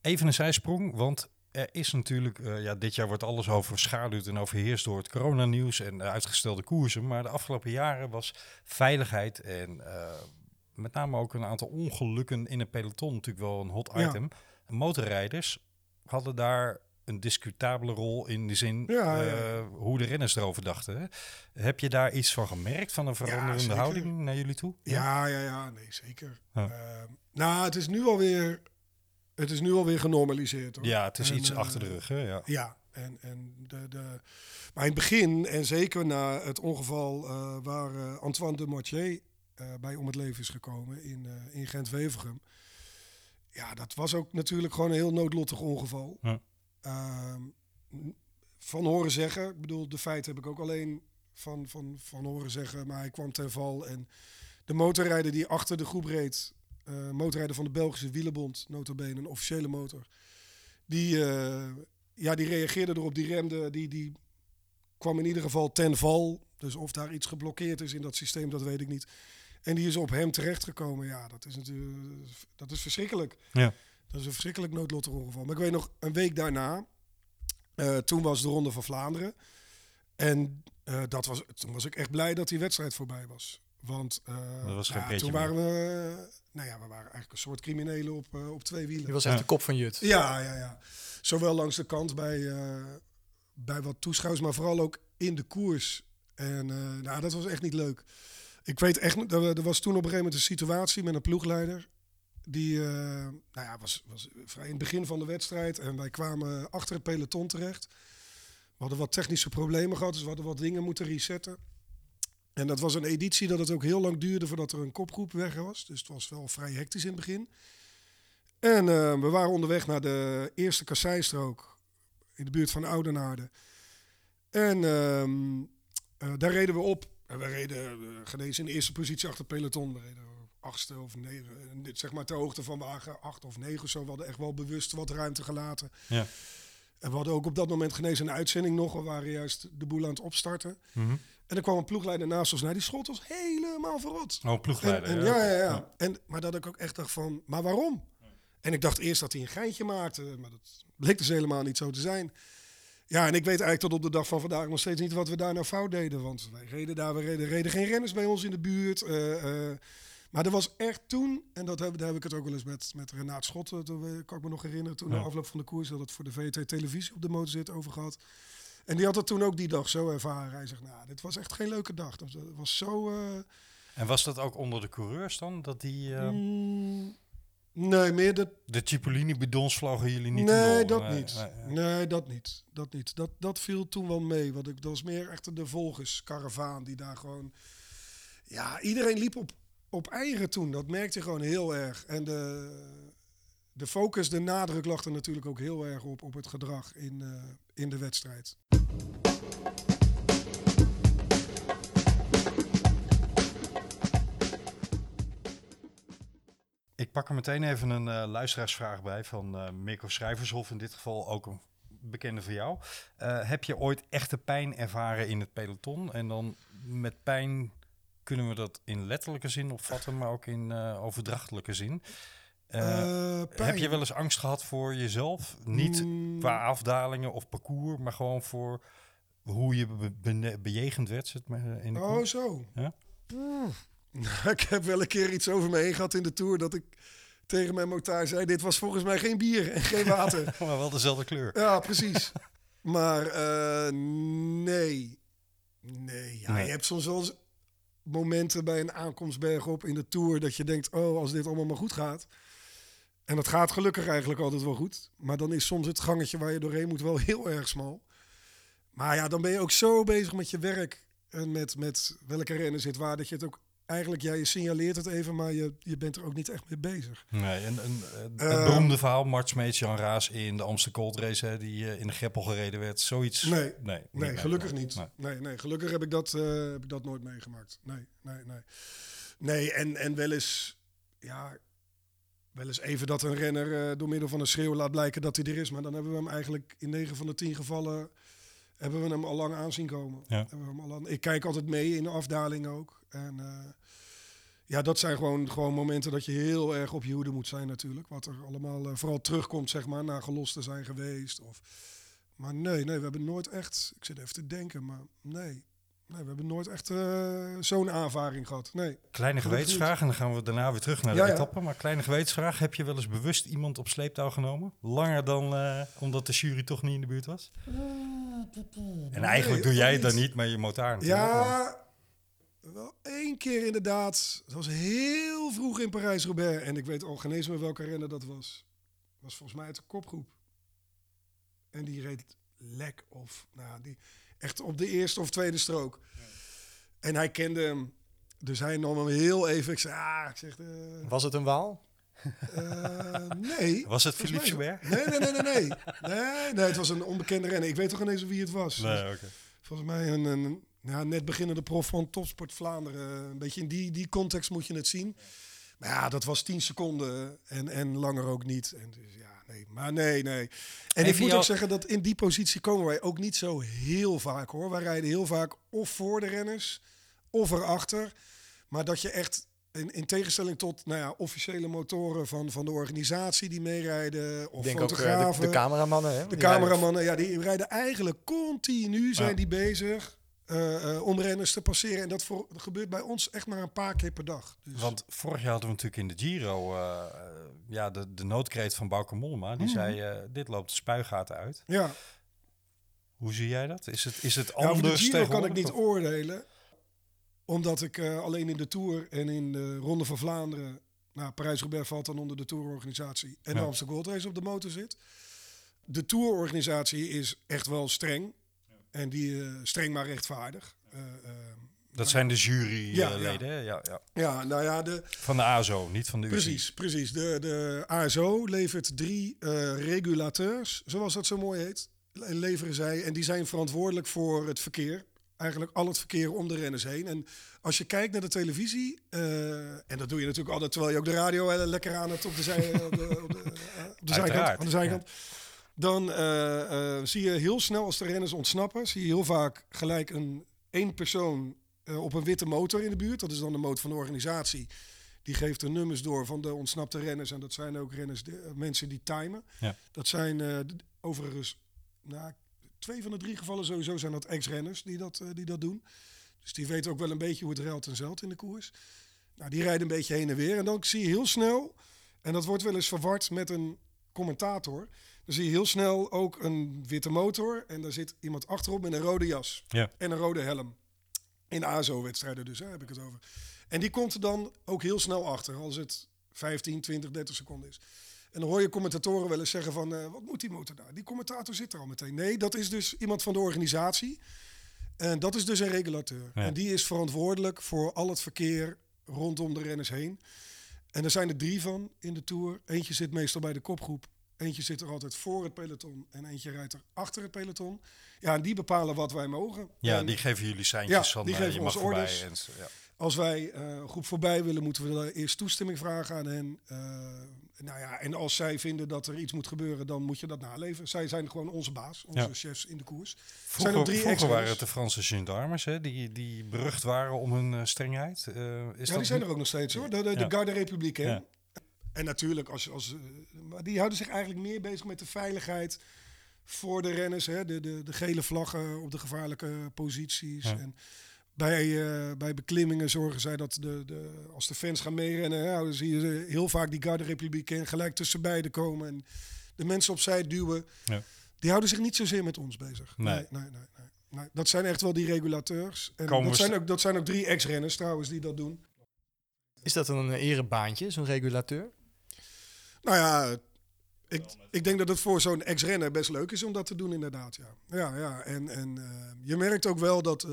Even een zijsprong, want er is natuurlijk, eh, ja, dit jaar wordt alles overschaduwd en overheerst door het coronanieuws en eh, uitgestelde koersen. Maar de afgelopen jaren was veiligheid en eh, met name ook een aantal ongelukken in het peloton natuurlijk wel een hot Ja. item. Motorrijders hadden daar een discutabele rol in de zin Ja, ja. hoe de renners erover dachten. Hè? Heb je daar iets van gemerkt, van een veranderende houding naar jullie toe? Ja, ja, ja, nee, zeker. Ehm, nou, het is nu alweer, het is nu alweer genormaliseerd. Hoor. Ja, het is En, iets eh, achter de rug. Hè? Ja. Ja, en, en de, de, maar in het begin, en zeker na het ongeval eh, waar eh, Antoine de Mortier bij om het leven is gekomen in, in Gent-Wevergem. Ja, dat was ook natuurlijk gewoon een heel noodlottig ongeval. Ehm, van horen zeggen, ik bedoel, de feiten heb ik ook alleen van, van, van horen zeggen, maar hij kwam ten val. En de motorrijder die achter de groep reed, eh, motorrijder van de Belgische Wielenbond, notabene een officiële motor, die, eh, ja, die reageerde erop, die remde, die, die kwam in ieder geval ten val. Dus of daar iets geblokkeerd is in dat systeem, dat weet ik niet. En die is op hem terechtgekomen. Ja, dat is natuurlijk dat is verschrikkelijk. Ja. Dat is een verschrikkelijk noodlottig ongeval. Maar ik weet nog, een week daarna, eh, toen was de Ronde van Vlaanderen. En dat was, toen was ik echt blij dat die wedstrijd voorbij was. Want Dat was geen ja, pretje toen waren we, nou ja, we waren eigenlijk een soort criminelen op, eh, op twee wielen. Je was echt Ja. de kop van Jut. Ja, ja, ja. Zowel langs de kant bij, eh, bij wat toeschouwers, maar vooral ook in de koers. En eh, nou, dat was echt niet leuk. Ik weet echt, er, was toen op een gegeven moment een situatie met een ploegleider. Die, eh, nou ja, was, was vrij in het begin van de wedstrijd. En wij kwamen achter het peloton terecht. We hadden wat technische problemen gehad, dus we hadden wat dingen moeten resetten. En dat was een editie dat het ook heel lang duurde voordat er een kopgroep weg was. Dus het was wel vrij hectisch in het begin. En eh, we waren onderweg naar de eerste kasseistrook in de buurt van Oudenaarde. En ehm, eh, daar reden we op. En we reden uh, genezen in de eerste positie achter het peloton. We reden achtste of negen. Dit zeg maar ter hoogte van wagen acht of negen of zo. We hadden echt wel bewust wat ruimte gelaten. Ja. En we hadden ook op dat moment genezen een uitzending nog. We waren juist de boel aan het opstarten. Mhm. En er kwam een ploegleider naast ons. Nou, die schot ons helemaal verrot. Oh, ploegleider. En, en, ja. ja, ja, ja. En, maar dat ik ook echt dacht van, maar waarom? En ik dacht eerst dat hij een geintje maakte, maar dat bleek dus helemaal niet zo te zijn. Ja, en ik weet eigenlijk tot op de dag van vandaag nog steeds niet wat we daar nou fout deden. Want wij reden daar, we reden, reden geen renners bij ons in de buurt. eh, eh. maar er was echt toen, en dat heb, daar heb ik het ook wel eens met, met Renaat Schotten, toen kan ik me nog herinneren, toen Ja. de afloop van de koers, dat het voor de VT televisie op de motorzit over gehad. En die had het toen ook die dag zo ervaren. Hij zegt, nou, dit was echt geen leuke dag. Dat was zo... eh, En was dat ook onder de coureurs dan? Dat die, eh, mm, nee, meer dat, de Cipollini-bidons vlogen jullie niet nee, in de dat? Nee, niet. nee, Nee, nee. dat niet. Dat niet. Dat, dat viel toen wel mee. Want ik, dat was meer echt de volgerskaravaan die daar gewoon... Ja, iedereen liep op, op eieren toen. Dat merkte je gewoon heel erg. En de, de focus, de nadruk lag er natuurlijk ook heel erg op, op het gedrag in, eh, in de wedstrijd. Ik pak er meteen even een eh, luisteraarsvraag bij van eh Mirko Schrijvershof. In dit geval ook een bekende van jou. Heb je ooit echte pijn ervaren in het peloton? En dan met pijn kunnen we dat in letterlijke zin opvatten, maar ook in overdrachtelijke zin. Eh, Eh, heb je wel eens angst gehad voor jezelf? Niet Mm. qua afdalingen of parcours, maar gewoon voor hoe je be- bejegend werd zeg maar, in de Oh, koers? zo. Ja? Oeh. [laughs] ik heb wel een keer iets over me heen gehad in de Tour... dat ik tegen mijn motaar zei... dit was volgens mij geen bier en geen water. [laughs] Maar wel dezelfde kleur. Ja, precies. [laughs] maar eh, nee. Nee, ja, Nee. je hebt soms wel eens momenten bij een aankomstberg op in de Tour... dat je denkt, oh, als dit allemaal maar goed gaat. En dat gaat gelukkig eigenlijk altijd wel goed. Maar dan is soms het gangetje waar je doorheen moet wel [laughs] heel erg smal. Maar ja, dan ben je ook zo bezig met je werk... en met, met welke renner zit waar... dat je het ook eigenlijk, ja, je signaleert het even... maar je, je bent er ook niet echt mee bezig. Nee, en, en, het Ehm. beroemde verhaal, Mart Smeets, Jan Raas in de Amsterdam Gold Race, hè, die eh, in de greppel gereden werd. Zoiets. Nee, nee, Nee, gelukkig niet. Nee, nee, gelukkig heb ik dat, eh, heb ik dat nooit meegemaakt. Nee, nee, nee. Nee, en, en wel eens, ja, wel eens even dat een renner eh, door middel van een schreeuw laat blijken dat hij er is. Maar dan hebben we hem eigenlijk in 9 van de 10 gevallen, hebben we hem al lang aanzien komen. Ja. Hebben we hem al ik kijk altijd mee in de afdaling ook. En eh, ja, dat zijn gewoon, gewoon momenten dat je heel erg op je hoede moet zijn natuurlijk. Wat er allemaal eh, vooral terugkomt, zeg maar, na gelost te zijn geweest. Of, maar nee, nee, we hebben nooit echt... Ik zit even te denken, maar nee. Nee, we hebben nooit echt eh, zo'n aanvaring gehad. Nee. Kleine gewetensvraag, en dan gaan we daarna weer terug naar de Ja, ja. etappe. Maar kleine gewetensvraag, heb je wel eens bewust iemand op sleeptouw genomen? Langer dan eh, omdat de jury toch niet in de buurt was? En eigenlijk doe jij het dan niet, maar je motaar Ja, wel één keer inderdaad. Het was heel vroeg in Parijs-Roubaix. En ik weet al geen eens meer welke renner dat was. was volgens mij uit de kopgroep. En die reed lek of... Nou, die, echt op de eerste of tweede strook. En hij kende hem. Dus hij nam hem heel even. Ik zei, ah, ik zeg... eh, Was het een waal? eh, nee. [laughs] Was het Philippe Joubert? Nee, nee, nee, nee, nee. Nee, nee, het was een onbekende renner. Ik weet toch ineens wie het was. Nee, oké. Volgens mij een, een ja, net beginnende prof van Topsport Vlaanderen. Een beetje in die, die context moet je het zien. Maar ja, dat was 10 seconden en, en langer ook niet. En dus ja, nee. Maar nee, nee. En ik moet jou- ook zeggen dat in die positie komen wij ook niet zo heel vaak hoor. Wij rijden heel vaak of voor de renners of erachter. Maar dat je echt, in, in tegenstelling tot nou ja, officiële motoren van, van de organisatie die meerijden. Of denk ook eh, fotografen. de, de cameramannen. Hè? De Die rijden- cameramannen, ja, die rijden eigenlijk continu zijn die bezig eh, eh, om renners te passeren. En dat, voor, dat gebeurt bij ons echt maar een paar keer per dag. Dus, Want vorig jaar hadden we natuurlijk in de Giro eh, ja, de, de noodkreet van Bauke Mollema. Die zei, eh, dit loopt de spuigaten uit. ja, Hoe zie jij dat? Is het, is het ja anders de Giro kan ik niet of- oordelen. Omdat ik alleen in de Tour en in de Ronde van Vlaanderen... Nou, Parijs-Roubaix valt dan onder de Tourorganisatie. En Ja. de Amsterdam Gold Race op de motor zit. De Tourorganisatie is echt wel streng. En die eh, streng maar rechtvaardig. Eh, eh, Dat zijn de juryleden, Ja, ja, ja. nou ja, de, Van de ASO, niet van de UCI. Precies, precies. De, de ASO levert drie eh, regulateurs, zoals dat zo mooi heet, le- leveren zij. En die zijn verantwoordelijk voor het verkeer. Eigenlijk al het verkeer om de renners heen. En als je kijkt naar de televisie, en dat doe je natuurlijk altijd terwijl je ook de radio lekker aan hebt op de, zij, op de, op de, op de zijkant. Aan de zijkant. Dan eh, eh, zie je heel snel als de renners ontsnappen, zie je heel vaak gelijk een één persoon eh, op een witte motor in de buurt. Dat is dan de motor van de organisatie. Die geeft de nummers door van de ontsnapte renners. En dat zijn ook renners, de, mensen die timen. Ja. Dat zijn overigens, nou, twee van de drie gevallen sowieso zijn dat ex-renners die dat, die dat doen. Dus die weten ook wel een beetje hoe het ruilt en zelt in de koers. Nou, die rijden een beetje heen en weer. En dan zie je heel snel, en dat wordt wel eens verward met een commentator. Dan zie je heel snel ook een witte motor. En daar zit iemand achterop met een rode jas Ja. en een rode helm. In ASO-wedstrijden dus, hè, heb ik het over. En die komt er dan ook heel snel achter, als het 15, 20, 30 seconden is. En dan hoor je commentatoren wel eens zeggen van, eh, wat moet die motor daar? Die commentator zit er al meteen. Nee, dat is dus iemand van de organisatie. En dat is dus een regulateur. Ja. En die is verantwoordelijk voor al het verkeer rondom de renners heen. En er zijn er drie van in de Tour. Eentje zit meestal bij de kopgroep. Eentje zit er altijd voor het peloton. En eentje rijdt er achter het peloton. Ja, en die bepalen wat wij mogen. Ja, En die geven jullie seintjes Ja, van die eh, geven je mag orders. En, ja. als wij eh, een groep voorbij willen, moeten we daar eerst toestemming vragen aan hen. Eh, nou ja, en als zij vinden dat er iets moet gebeuren, dan moet je dat naleven. Zij zijn gewoon onze baas, onze Ja. chefs in de koers. Er zijn Vroeger, ook drie vroeger waren het de Franse gendarmes, hè, die, die berucht waren om hun strengheid. Is Ja, dat die zijn er ook nog steeds hoor. De, de. Garde Républicaine. Ja. En natuurlijk, als, als, eh, maar die houden zich eigenlijk meer bezig met de veiligheid voor de renners. Hè? De, de, de gele vlaggen op de gevaarlijke posities. Ja. En bij, eh, bij beklimmingen zorgen zij dat de, de, als de fans gaan meerennen, ja, dan zie je ze heel vaak die Garde Républicaine gelijk tussen beiden komen. En de mensen opzij duwen. Ja. Die houden zich niet zozeer met ons bezig. Nee. Nee, nee, nee. nee, nee. Dat zijn echt wel die regulateurs. En dat zijn, ook, dat zijn ook drie ex-renners trouwens die dat doen. Is dat een eh, erebaantje, zo'n regulateur? Nou ja, ik, ik denk dat het voor zo'n ex-renner best leuk is om dat te doen, inderdaad. Ja, ja, ja. En, en eh, je merkt ook wel dat eh,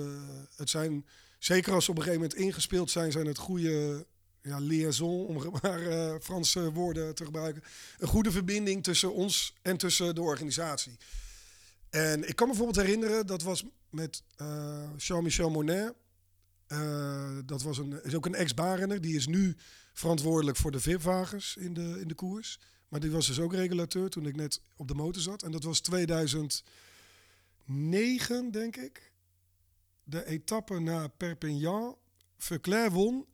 het zijn, zeker als ze op een gegeven moment ingespeeld zijn, zijn het goede ja, liaison, om [laughs] maar eh, Franse woorden te gebruiken. Een goede verbinding tussen ons en tussen de organisatie. En ik kan me bijvoorbeeld herinneren, dat was met Jean-Michel Monet. Dat was een, is ook een ex-barenner. Die is nu verantwoordelijk voor de VIP-wagens in de, in de koers. Maar die was dus ook regulateur toen ik net op de motor zat. En dat was 2009, denk ik. De etappe naar Perpignan. Verclair won.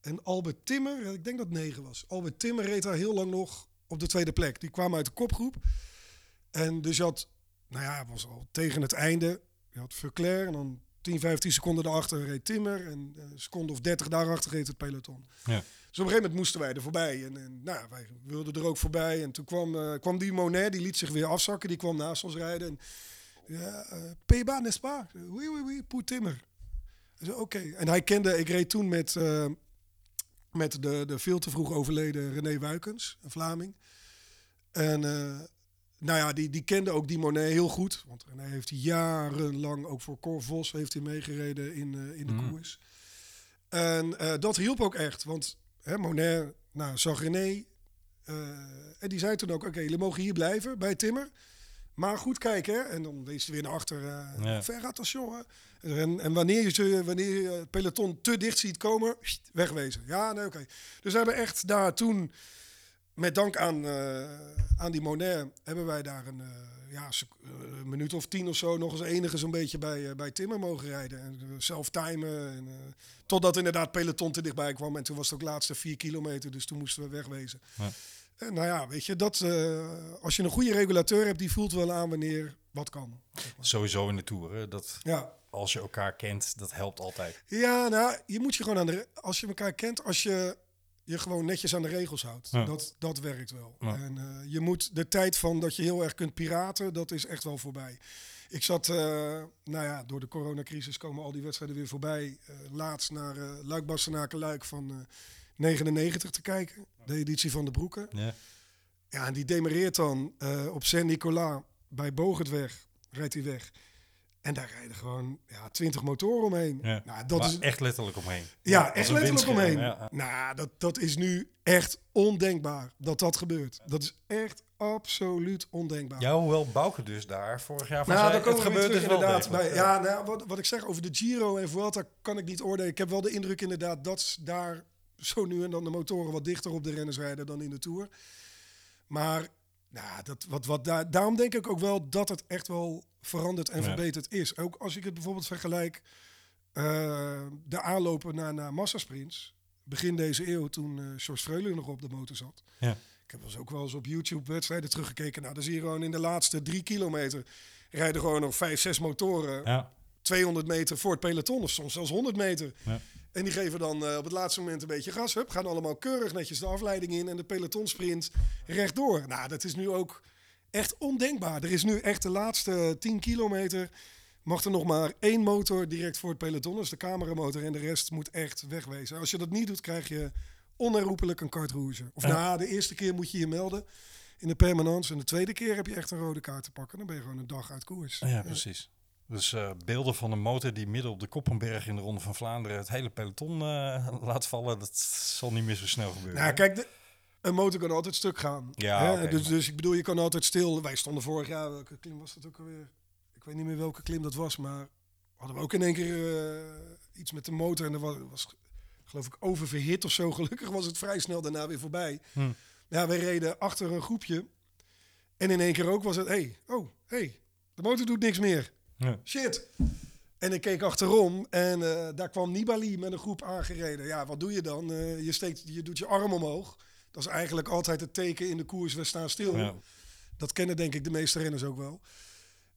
En Albert Timmer, ik denk dat 9 was. Albert Timmer reed daar heel lang nog op de tweede plek. Die kwam uit de kopgroep. En dus je had, nou ja, het was al tegen het einde. Je had Verclair en dan 10, 15 seconden daarachter reed Timmer. En een seconde of 30 daarachter reed het peloton. Ja. Dus op een gegeven moment moesten wij er voorbij. En, en nou, wij wilden er ook voorbij. En toen kwam, eh, kwam die Monet, die liet zich weer afzakken. Die kwam naast ons rijden. En, ja, uh, Peba, n'est-ce pas? Oui, oui, oui, pour Timmer. Oké. En hij kende, ik reed toen met, eh, met de, de veel te vroeg overleden René Wuikens, een Vlaming. En eh, nou ja, die, die kende ook die Monet heel goed. Want René heeft jarenlang, ook voor Cor Vos, heeft hij meegereden in, eh, in de Mhm. koers. En eh, dat hielp ook echt. Want hè, Monet nou, zag René. eh, en die zei toen ook, oké, jullie mogen hier blijven bij Timmer. Maar goed kijken, hè. En dan wees hij weer naar achter. Ja. Ver. En, en wanneer, je wanneer je het peloton te dicht ziet komen, wegwezen. Ja, nee, oké. Dus we hebben echt daar toen, met dank aan, eh, aan die Monet, hebben wij daar een, eh, ja, een minuut of tien of zo nog eens enige zo'n beetje bij, eh, bij Timmer mogen rijden. En zelf timen. En, totdat inderdaad peloton te dichtbij kwam. En toen was het ook laatste vier kilometer, dus toen moesten we wegwezen. Ja. En nou ja, weet je, dat, als je een goede regulateur hebt, die voelt wel aan wanneer wat kan. Sowieso in de Tour. hè, Dat Ja, als je elkaar kent, dat helpt altijd. Ja, nou, je moet je gewoon aan de. Als je elkaar kent, als je je gewoon netjes aan de regels houdt. Ja. Dat, dat werkt wel. Ja. En eh, je moet de tijd van dat je heel erg kunt piraten, dat is echt wel voorbij. Ik zat, eh, nou ja, door de coronacrisis komen al die wedstrijden weer voorbij. Eh, laatst naar Luik Bastenaken Luik van eh 99 te kijken. De editie van de Broeken. Ja. Ja, en die demereert dan op Saint-Nicolas bij Bogertweg. Rijdt hij weg. En daar rijden gewoon ja, 20 motoren omheen. Ja. Nou, dat is, echt letterlijk omheen. ja, echt letterlijk omheen. ja. Nou, dat, dat is nu echt ondenkbaar dat dat gebeurt. Dat is echt absoluut ondenkbaar. Ja, hoewel Bouke dus daar vorig jaar van nou, zei, komen het gebeurt terug dus inderdaad. Bij, ja, nou, wat, wat ik zeg over de Giro en Vuelta kan ik niet oordelen. Ik heb wel de indruk inderdaad dat daar zo nu en dan de motoren wat dichter op de renners rijden dan in de Tour. Maar Nou, dat, wat, wat daar, daarom denk ik ook wel dat het echt wel veranderd en Ja. verbeterd is. Ook als ik het bijvoorbeeld vergelijk, eh, de aanlopen naar, naar massasprints. Begin deze eeuw, toen eh George Freulen nog op de motor zat. Ja. Ik heb eens ook wel eens op YouTube wedstrijden teruggekeken. Nou, dan zie je gewoon in de laatste drie kilometer rijden gewoon nog vijf, zes motoren. Ja. 200 meter voor het peloton of soms zelfs 100 meter. Ja. En die geven dan eh, op het laatste moment een beetje gas. Hup, gaan allemaal keurig netjes de afleiding in en de pelotonsprint rechtdoor. Nou, dat is nu ook echt ondenkbaar. Er is nu echt de laatste 10 kilometer mag er nog maar één motor direct voor het peloton. Is de cameramotor en de rest moet echt wegwezen. Als je dat niet doet, krijg je onherroepelijk een carte rouge. Of Ja. na de eerste keer moet je je melden in de permanence. En de tweede keer heb je echt een rode kaart te pakken. Dan ben je gewoon een dag uit koers. Ja, precies. Dus eh, beelden van een motor die midden op de Koppenberg in de Ronde van Vlaanderen het hele peloton eh, [laughs] laat vallen, dat zal niet meer zo snel gebeuren. Nou, hè? kijk, de, een motor kan altijd stuk gaan. Ja, Hè? dus, dus ik bedoel, je kan altijd stil. Wij stonden vorig jaar, welke klim was dat ook alweer? Ik weet niet meer welke klim dat was, maar hadden we ook in één keer eh, iets met de motor. En er was, was geloof ik oververhit of zo. [laughs] Gelukkig was het vrij snel daarna weer voorbij. Hm. Ja, wij reden achter een groepje. En in één keer ook was het, hey, oh, hey, de motor doet niks meer. Ja. Shit. En ik keek achterom en eh, daar kwam Nibali met een groep aangereden. Ja, wat doe je dan? Eh, je, steekt, je doet je arm omhoog. Dat is eigenlijk altijd het teken in de koers, we staan stil. Ja. Dat kennen denk ik de meeste renners ook wel.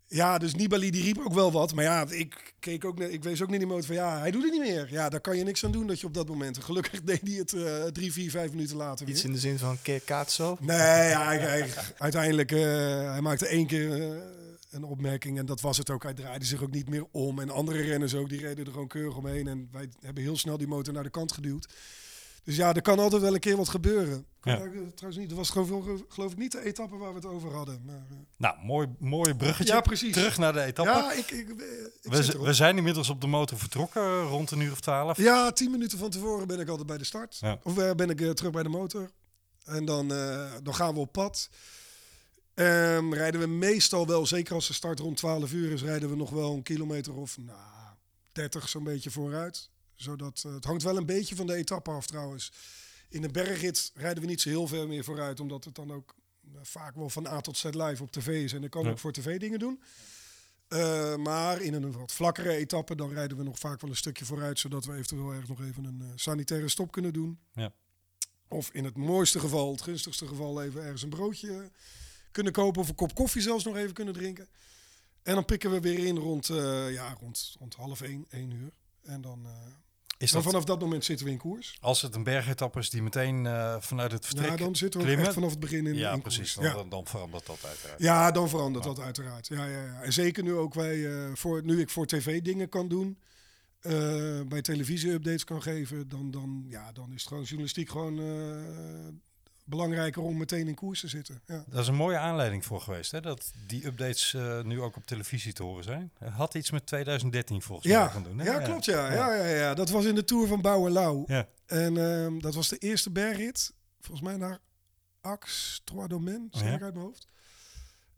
Ja, dus Nibali die riep ook wel wat. Maar ja, ik, keek ook, ik wees ook niet in de motor van ja, hij doet het niet meer. Ja, daar kan je niks aan doen dat je op dat moment... Gelukkig deed hij het eh, drie, vier, vijf minuten later weer. Iets in de zin van Keer Kaatso. Nee, ja, hij, hij- uiteindelijk uh, hij maakte één keer uh, een opmerking en dat was het ook. Hij draaide zich ook niet meer om. En andere renners ook, die reden er gewoon keurig omheen. En wij hebben heel snel die motor naar de kant geduwd. Dus ja, er kan altijd wel een keer wat gebeuren. Ja. Ja. Trouwens niet, dat was geloof, geloof ik niet de etappe waar we het over hadden. Maar, uh, Nou, mooi, mooi bruggetje. Ja, precies. Terug naar de etappe. ja, ik, ik, ik we, we zijn inmiddels op de motor vertrokken rond een uur of twaalf. Ja, tien minuten van tevoren ben ik altijd bij de start. Ja. Of uh, ben ik uh, terug bij de motor. En dan, dan gaan we op pad. Um, rijden we meestal wel, zeker als de start rond 12 uur is, rijden we nog wel een kilometer of nou, 30 zo'n beetje vooruit. Zodat, uh, het hangt wel een beetje van de etappe af trouwens. In de bergrit rijden we niet zo heel ver meer vooruit, omdat het dan ook uh, vaak wel van A tot Z live op tv is. En ik kan ja. ook voor tv dingen doen. Uh, maar in een wat vlakkere etappe, dan rijden we nog vaak wel een stukje vooruit, zodat we eventueel erg nog even een sanitaire stop kunnen doen. Ja. Of in het mooiste geval, het gunstigste geval, even ergens een broodje kunnen kopen of een kop koffie zelfs nog even kunnen drinken. En dan pikken we weer in rond, uh, ja, rond, rond half één, één uur. En dan, uh, is dan dat, vanaf dat moment zitten we in koers. Als het een bergetappe is die meteen uh, vanuit het vertrek Ja, dan zitten we klimmen. echt vanaf het begin in, ja, in precies. koers. Dan, ja. dan verandert dat uiteraard. Ja, dan verandert dat uiteraard. Ja, ja, ja. En zeker nu ook wij, uh, voor, nu ik voor tv dingen kan doen, uh, bij televisie-updates kan geven, dan, dan, ja, dan is het gewoon journalistiek gewoon belangrijker om meteen in koers te zitten. Ja. Dat is een mooie aanleiding voor geweest, hè? dat die updates uh, nu ook op televisie te horen zijn. Had iets met 2013 volgens ja. mij gaan doen. Hè? Ja, klopt ja. Ja. Ja, ja. Dat was in de Tour van Bouwen-Lau. Ja. En uh, dat was de eerste bergrit, volgens mij naar Ax, Trois Domaines, zeg ik uit mijn hoofd.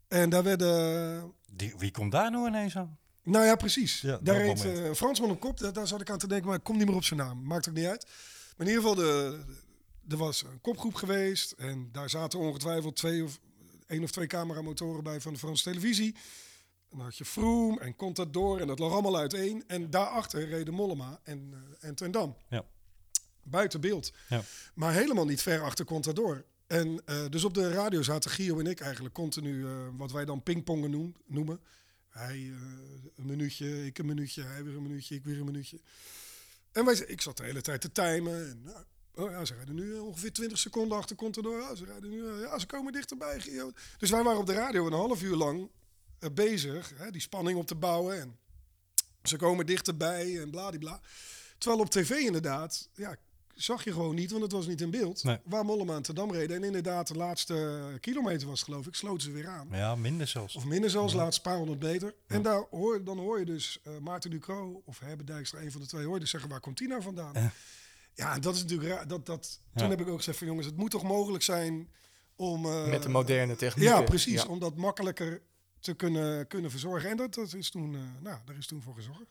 En daar werden... Die, wie komt daar nou ineens aan? Nou ja, precies. Ja, daar reed uh, een Fransman op kop, daar, daar zat ik aan te denken, maar ik kom niet meer op zijn naam. Maakt ook niet uit. Maar in ieder geval, de, er was een kopgroep geweest en daar zaten ongetwijfeld twee of één of twee cameramotoren bij van de Franse televisie. En dan had je Froome en Contador en dat lag allemaal uiteen. En daarachter reden Mollema en, uh, en Tendam. Ja. Buiten beeld. Ja. Maar helemaal niet ver achter Contador. En uh, dus op de radio zaten Gio en ik eigenlijk continu uh, wat wij dan pingpongen noem, noemen. Hij een minuutje, ik een minuutje, hij weer een minuutje, ik weer een minuutje. En wij, ik zat de hele tijd te timen. En, nou, oh ja, ze rijden nu ongeveer 20 seconden achter Contador. Ja, ze rijden nu, uh, ja, ze komen dichterbij. Gio. Dus wij waren op de radio een half uur lang uh, bezig, hè, die spanning op te bouwen. En ze komen dichterbij en bladibla. Terwijl op tv inderdaad, ja, zag je gewoon niet, want het was niet in beeld. Nee. Waar Mollema aan Dam reden. En inderdaad, de laatste kilometer was geloof ik, sloten ze weer aan. Ja, minder zelfs. Of minder zelfs, ja. laatste paar honderd meter. Ja. En daar hoor, dan hoor je dus uh, Maarten Ducro of Herbert Dijkstra, een van de twee, hoor je dus zeggen, waar komt die nou vandaan? Ja, ja dat is natuurlijk raar. Dat, dat, toen heb ik ook gezegd van jongens, het moet toch mogelijk zijn om... Uh, Met de moderne techniek. Ja, precies. Om dat makkelijker te kunnen, kunnen verzorgen. En dat, dat is toen, uh, nou, daar is toen voor gezorgd.